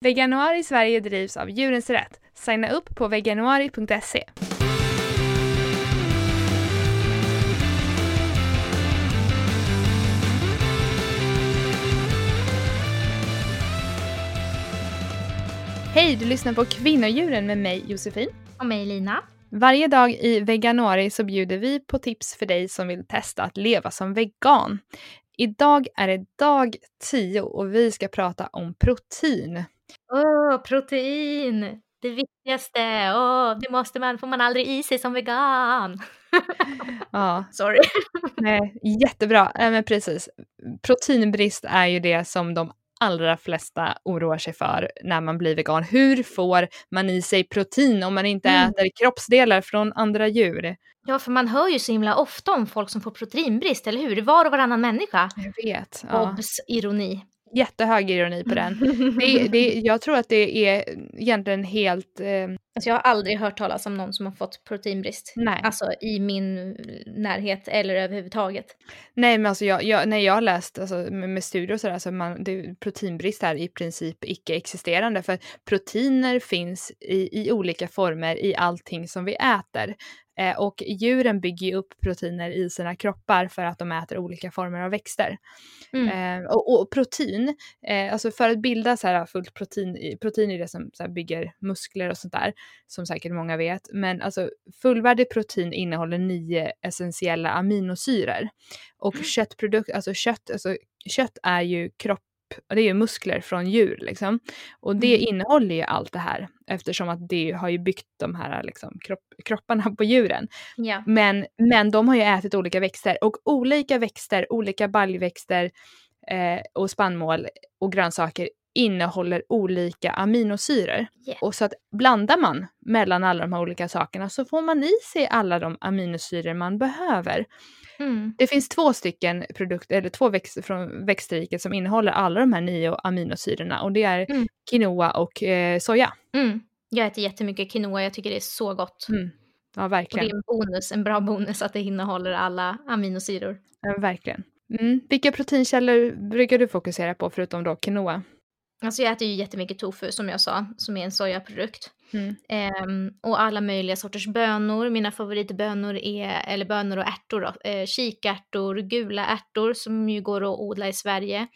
Veganuari Sverige drivs av Djurens Rätt. Signa upp på veganuari.se. Hej, du lyssnar på Kvinnodjuren med mig Josefin. Och mig Lina. Varje dag i Veganuari så bjuder vi på tips för dig som vill testa att leva som vegan. Idag är det dag 10 och vi ska prata om protein. Åh, protein! Det viktigaste! Oh, det måste man, får man aldrig i sig som vegan. ja. Sorry. Nej, jättebra, äh, men precis. Proteinbrist är ju det som de allra flesta oroar sig för när man blir vegan. Hur får man i sig protein om man inte mm. äter kroppsdelar från andra djur? Ja, för man hör ju så himla ofta om folk som får proteinbrist, eller hur? Var och varannan människa. Jag vet. Ja. Obs! Ironi. Jättehög ironi på den. Det, det, jag tror att det är egentligen helt... Eh... Alltså jag har aldrig hört talas om någon som har fått proteinbrist. Nej. Alltså i min närhet eller överhuvudtaget. Nej men alltså jag, jag, när jag har läst alltså, med, med studier och sådär så man, det, proteinbrist är i princip icke-existerande för proteiner finns i, i olika former i allting som vi äter. Eh, och djuren bygger ju upp proteiner i sina kroppar för att de äter olika former av växter. Mm. Eh, och, och, protein, eh, alltså för att bilda så här fullt protein, protein är det som så bygger muskler och sånt där, som säkert många vet. Men alltså fullvärdig protein innehåller nio essentiella aminosyror. Och mm. köttprodukt, alltså kött, alltså kött är ju kropp och det är ju muskler från djur liksom. Och det mm. innehåller ju allt det här eftersom att det har ju byggt de här liksom, kropp, kropparna på djuren. Ja. Men, men de har ju ätit olika växter och olika växter, olika baljväxter eh, och spannmål och grönsaker innehåller olika aminosyror. Yeah. Och så att blandar man mellan alla de här olika sakerna så får man i sig alla de aminosyror man behöver. Mm. Det finns två stycken produkter, eller två växter från växtriket som innehåller alla de här nio aminosyrorna och det är mm. quinoa och eh, soja. Mm. Jag äter jättemycket quinoa, jag tycker det är så gott. Mm. Ja, verkligen. Och det är en bonus, en bra bonus att det innehåller alla aminosyror. Ja, verkligen. Mm. Vilka proteinkällor brukar du fokusera på förutom då quinoa? Alltså jag äter ju jättemycket tofu som jag sa, som är en sojaprodukt. Mm. Um, och alla möjliga sorters bönor. Mina favoritbönor är, eller bönor och ärtor då, eh, kikärtor, gula ärtor som ju går att odla i Sverige.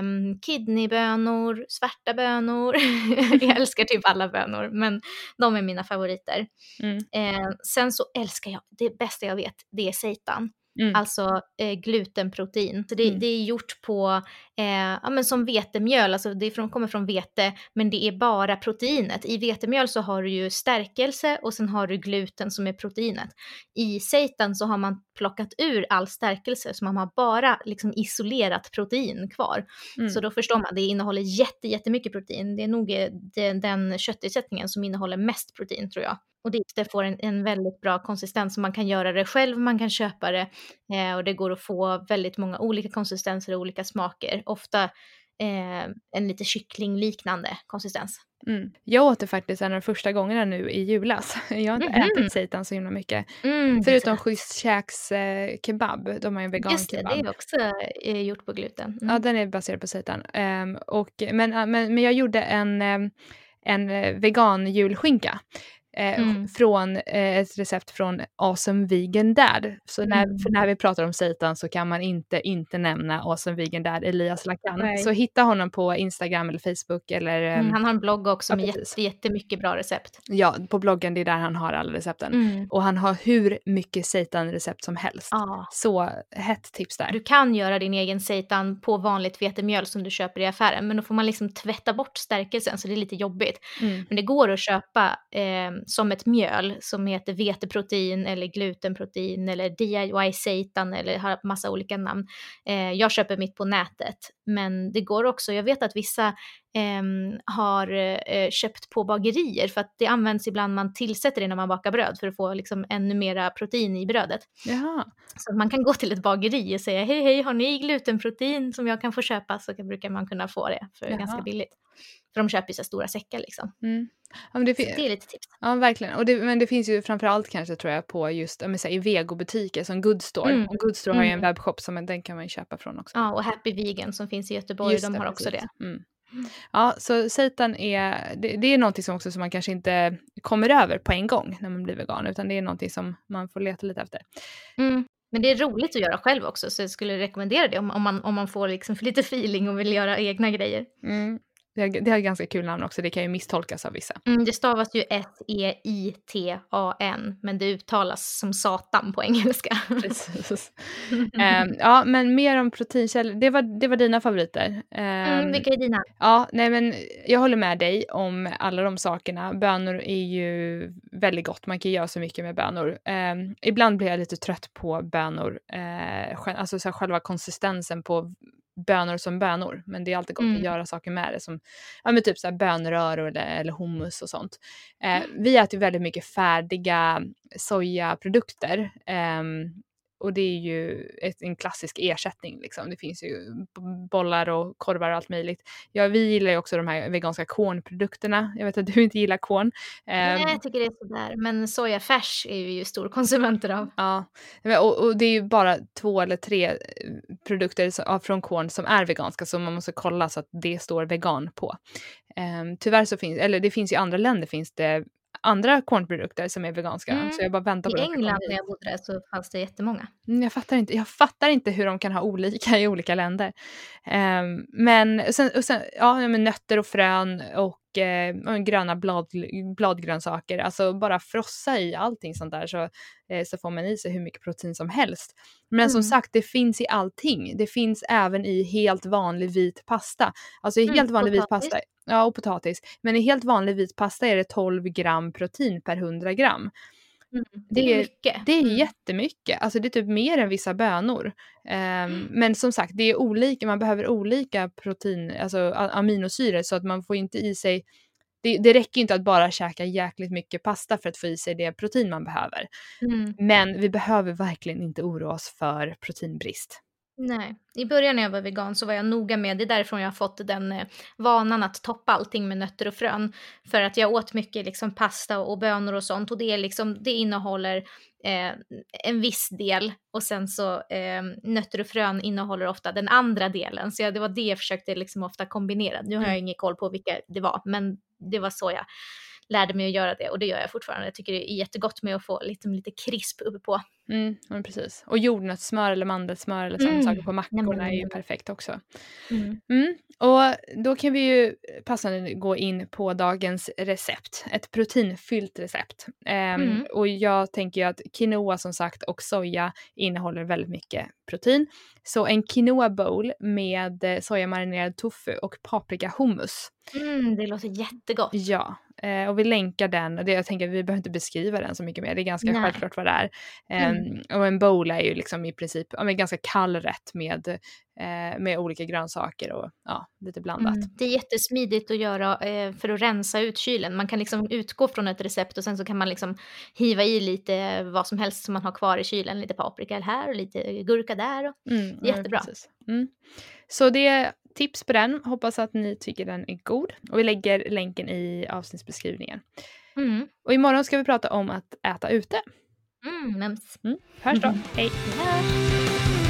Um, kidneybönor, svarta bönor. jag älskar typ alla bönor, men de är mina favoriter. Mm. Uh, sen så älskar jag, det bästa jag vet, det är seitan. Mm. Alltså eh, glutenprotein. Så det, mm. det, är gjort på, eh, ja men som vetemjöl, alltså det från, kommer från vete, men det är bara proteinet. I vetemjöl så har du ju stärkelse och sen har du gluten som är proteinet. I seitan så har man plockat ur all stärkelse så man har bara liksom isolerat protein kvar. Mm. Så då förstår man, det innehåller jätte, jättemycket protein. Det är nog eh, den, den köttersättningen som innehåller mest protein tror jag. Och det får en, en väldigt bra konsistens. Man kan göra det själv, man kan köpa det eh, och det går att få väldigt många olika konsistenser och olika smaker. Ofta eh, en lite kycklingliknande konsistens. Mm. Jag åt det faktiskt en av de första gångerna nu i julas. Jag har inte mm -hmm. ätit seitan så himla mycket. Mm, Förutom Schysst Käks eh, kebab, de har ju en vegan Just det, kebab. det är också eh, gjort på gluten. Ja, den är baserad på seitan. Um, och, men, men, men jag gjorde en, um, en eh, vegan julskinka Eh, mm. från eh, ett recept från Awesome Vegan Dad. Så när, mm. när vi pratar om seitan så kan man inte inte nämna Awesome Vegan Dad Elias Lakan. Så hitta honom på Instagram eller Facebook eller... Mm, han har en blogg också med jätte, jättemycket bra recept. Ja, på bloggen det är där han har alla recepten. Mm. Och han har hur mycket seitan-recept som helst. Ah. Så hett tips där. Du kan göra din egen seitan på vanligt vetemjöl som du köper i affären men då får man liksom tvätta bort stärkelsen så det är lite jobbigt. Mm. Men det går att köpa eh, som ett mjöl som heter veteprotein eller glutenprotein eller DIY seitan eller har massa olika namn. Eh, jag köper mitt på nätet, men det går också, jag vet att vissa eh, har eh, köpt på bagerier för att det används ibland, man tillsätter det när man bakar bröd för att få liksom ännu mera protein i brödet. Jaha. Så man kan gå till ett bageri och säga hej hej, har ni glutenprotein som jag kan få köpa så brukar man kunna få det för Jaha. ganska billigt. För de köper ju så stora säckar liksom. Mm. Ja, det, det, är lite tips. Ja, verkligen. Och det, men det finns ju framförallt kanske tror jag på just här, i vegobutiker som Goodstore. Mm. Och Goodstore mm. har ju en mm. webbshop som den kan man köpa från också. Ja, och Happy Vegan som finns i Göteborg, just de det, har precis. också det. Mm. Ja, så seitan är, det, det är någonting som också som man kanske inte kommer över på en gång när man blir vegan, utan det är någonting som man får leta lite efter. Mm. Men det är roligt att göra själv också, så jag skulle rekommendera det om, om, man, om man får liksom lite feeling och vill göra egna grejer. Mm. Det har, det har ganska kul namn också, det kan ju misstolkas av vissa. Mm, det stavas ju S-E-I-T-A-N, men det uttalas som satan på engelska. Precis. um, ja, men mer om proteinkällor, det var, det var dina favoriter. Um, mm, vilka är dina? Ja, nej men jag håller med dig om alla de sakerna. Bönor är ju väldigt gott, man kan göra så mycket med bönor. Um, ibland blir jag lite trött på bönor, uh, alltså så själva konsistensen på bönor som bönor, men det är alltid gott mm. att göra saker med det som ja, men typ så här bönröror eller, eller hummus och sånt. Eh, mm. vi äter väldigt mycket färdiga sojaprodukter eh, och det är ju ett, en klassisk ersättning. Liksom. Det finns ju bollar och korvar och allt möjligt. Ja, vi gillar ju också de här veganska kornprodukterna. Jag vet att du inte gillar korn. Nej, jag tycker det är sådär. Men sojafärs är vi ju storkonsumenter av. Ja, och, och, det är ju bara två eller tre eh, produkter från korn som är veganska, så man måste kolla så att det står vegan på. Um, tyvärr så finns, eller det finns i andra länder finns det andra kornprodukter som är veganska. Mm. Så jag bara väntar på I England när jag bodde där så fanns det jättemånga. Mm, jag, fattar inte, jag fattar inte hur de kan ha olika i olika länder. Um, men sen, och sen ja, men nötter och frön och eh, gröna blad, bladgrönsaker, alltså bara frossa i allting sånt där så, eh, så får man i sig hur mycket protein som helst. Men mm. som sagt, det finns i allting. Det finns även i helt vanlig vit pasta. Alltså i mm, helt vanlig vit pasta, ja och potatis, men i helt vanlig vit pasta är det 12 gram protein per 100 gram. Mm, det, är mycket. Det är mm. jättemycket. Alltså det är typ mer än vissa bönor. Um, mm. Men som sagt, det är olika, man behöver olika protein, alltså aminosyror så att man får inte i sig det, det räcker inte att bara käka jäkligt mycket pasta för att få i sig det protein man behöver. Mm. Men vi behöver verkligen inte oroa oss för proteinbrist. Nej, i början när jag var vegan så var jag noga med, det är därifrån jag har fått den eh, vanan att toppa allting med nötter och frön. För att jag åt mycket liksom pasta och bönor och sånt och det, är liksom, det innehåller eh, en viss del och sen så eh, nötter och frön innehåller ofta den andra delen. Så jag, det var det jag försökte liksom ofta kombinera. Nu har jag mm. ingen koll på vilka det var, men det var så jag lärde mig att göra det och det gör jag fortfarande. Jag tycker det är jättegott med att få lite, lite krisp uppe på. Mm, ja, precis. Och jordnötssmör eller mandelsmör eller sådana mm. saker på mackorna är ju perfekt också. Mm. Mm. Och då kan vi ju passande gå in på dagens recept. Ett proteinfyllt recept. Um, och jag tänker ju att quinoa som sagt och soja innehåller väldigt mycket protein. Så en quinoa bowl med sojamarinerad tofu och paprika hummus. Mm, det låter jättegott. Ja, Eh, och vi länkar den, och det, jag tänker att vi behöver inte beskriva den så mycket mer, det är ganska Nej. självklart vad det är. Mm. Och en bowl är ju liksom i princip ja, en ganska kall rätt med, eh, med olika grönsaker och ja, lite blandat. Mm. Det är jättesmidigt att göra eh, för att rensa ut kylen. Man kan liksom utgå från ett recept och sen så kan man liksom hiva i lite vad som helst som man har kvar i kylen, lite paprika här och lite gurka där. Och, mm, det är jättebra. Ja, så det tips på den. Hoppas att ni tycker den är god. Och vi lägger länken i avsnittsbeskrivningen. Mm. Och imorgon ska vi prata om att äta ute. Mm, mums. Mm. Hörs då. Hej. Ja.